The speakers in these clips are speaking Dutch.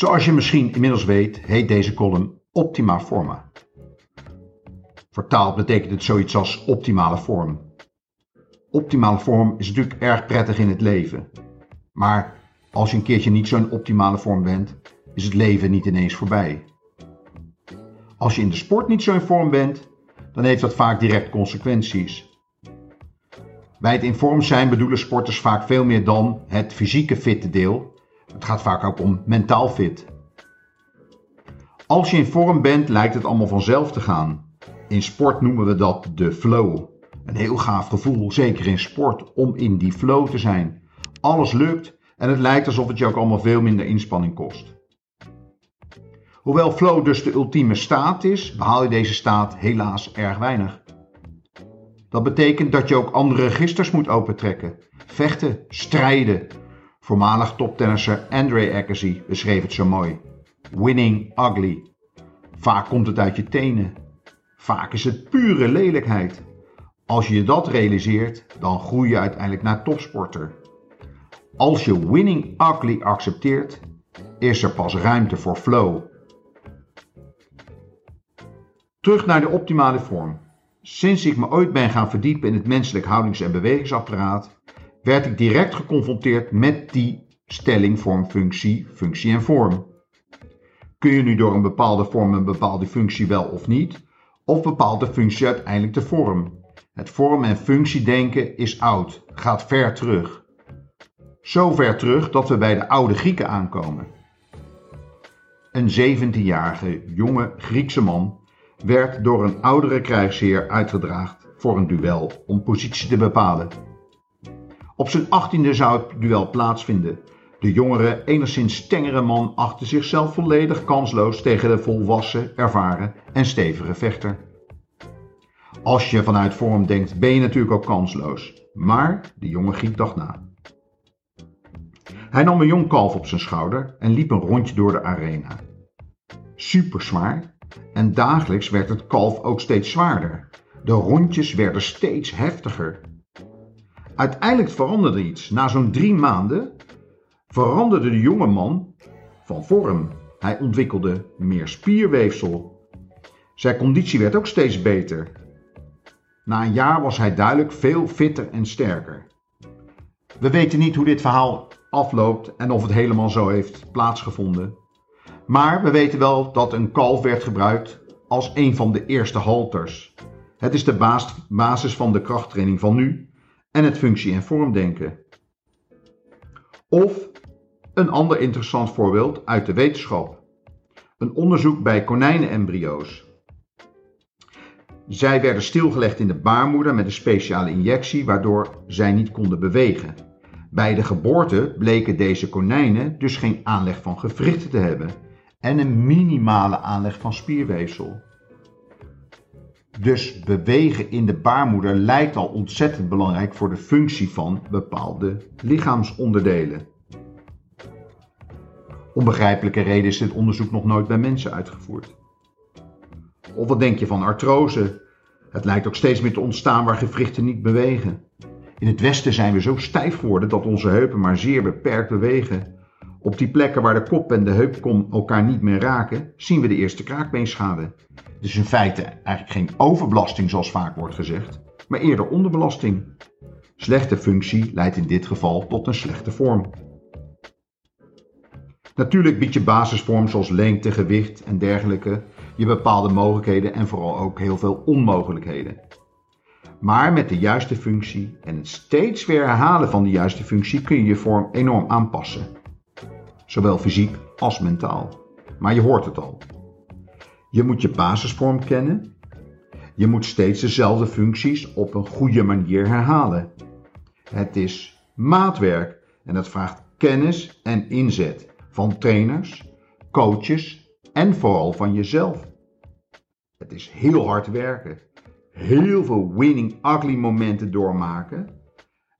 Zoals je misschien inmiddels weet, heet deze column Optima Forma. Vertaald betekent het zoiets als optimale vorm. Optimale vorm is natuurlijk erg prettig in het leven. Maar als je een keertje niet zo'n optimale vorm bent, is het leven niet ineens voorbij. Als je in de sport niet zo in vorm bent, dan heeft dat vaak direct consequenties. Bij het in vorm zijn bedoelen sporters vaak veel meer dan het fysieke fitte deel. Het gaat vaak ook om mentaal fit. Als je in vorm bent, lijkt het allemaal vanzelf te gaan. In sport noemen we dat de flow. Een heel gaaf gevoel, zeker in sport, om in die flow te zijn. Alles lukt en het lijkt alsof het je ook allemaal veel minder inspanning kost. Hoewel flow dus de ultieme staat is, behaal je deze staat helaas erg weinig. Dat betekent dat je ook andere registers moet opentrekken. Vechten, strijden. Voormalig toptennisser Andre Agassi beschreef het zo mooi. Winning ugly. Vaak komt het uit je tenen. Vaak is het pure lelijkheid. Als je dat realiseert, dan groei je uiteindelijk naar topsporter. Als je winning ugly accepteert, is er pas ruimte voor flow. Terug naar de optimale vorm. Sinds ik me ooit ben gaan verdiepen in het menselijk houdings- en bewegingsapparaat, werd ik direct geconfronteerd met die stelling vorm-functie, functie en vorm. Kun je nu door een bepaalde vorm een bepaalde functie wel of niet, of bepaalt de functie uiteindelijk de vorm? Het vorm- en functiedenken is oud, gaat ver terug. Zo ver terug dat we bij de oude Grieken aankomen. Een 17-jarige jonge Griekse man werd door een oudere krijgsheer uitgedraagd voor een duel om positie te bepalen. Op zijn achttiende zou het duel plaatsvinden. De jongere, enigszins tengere man achtte zichzelf volledig kansloos tegen de volwassen, ervaren en stevige vechter. Als je vanuit vorm denkt, ben je natuurlijk ook kansloos. Maar de jonge Griek dacht na. Hij nam een jong kalf op zijn schouder en liep een rondje door de arena. Super zwaar en dagelijks werd het kalf ook steeds zwaarder. De rondjes werden steeds heftiger. Uiteindelijk veranderde iets. Na zo'n drie maanden veranderde de jonge man van vorm. Hij ontwikkelde meer spierweefsel. Zijn conditie werd ook steeds beter. Na een jaar was hij duidelijk veel fitter en sterker. We weten niet hoe dit verhaal afloopt en of het helemaal zo heeft plaatsgevonden. Maar we weten wel dat een kalf werd gebruikt als een van de eerste halters. Het is de basis van de krachttraining van nu en het functie- en vormdenken. Of een ander interessant voorbeeld uit de wetenschap. Een onderzoek bij konijnenembryo's. Zij werden stilgelegd in de baarmoeder met een speciale injectie waardoor zij niet konden bewegen. Bij de geboorte bleken deze konijnen dus geen aanleg van gewrichten te hebben en een minimale aanleg van spierweefsel. Dus bewegen in de baarmoeder lijkt al ontzettend belangrijk voor de functie van bepaalde lichaamsonderdelen. Om begrijpelijke reden is dit onderzoek nog nooit bij mensen uitgevoerd. Of wat denk je van artrose? Het lijkt ook steeds meer te ontstaan waar gewrichten niet bewegen. In het Westen zijn we zo stijf geworden dat onze heupen maar zeer beperkt bewegen. Op die plekken waar de kop en de heupkom elkaar niet meer raken, zien we de eerste kraakbeenschade. Dus in feite eigenlijk geen overbelasting zoals vaak wordt gezegd, maar eerder onderbelasting. Slechte functie leidt in dit geval tot een slechte vorm. Natuurlijk biedt je basisvorm zoals lengte, gewicht en dergelijke je bepaalde mogelijkheden en vooral ook heel veel onmogelijkheden. Maar met de juiste functie en het steeds weer herhalen van de juiste functie kun je je vorm enorm aanpassen. Zowel fysiek als mentaal. Maar je hoort het al. Je moet je basisvorm kennen. Je moet steeds dezelfde functies op een goede manier herhalen. Het is maatwerk en dat vraagt kennis en inzet van trainers, coaches en vooral van jezelf. Het is heel hard werken, heel veel winning ugly momenten doormaken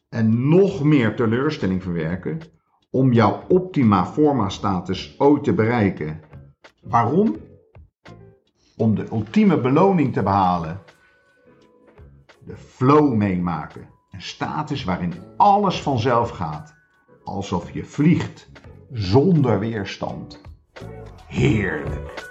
en nog meer teleurstelling verwerken om jouw optima forma status ooit te bereiken. Waarom? Om de ultieme beloning te behalen. De flow meemaken. Een status waarin alles vanzelf gaat. Alsof je vliegt zonder weerstand. Heerlijk.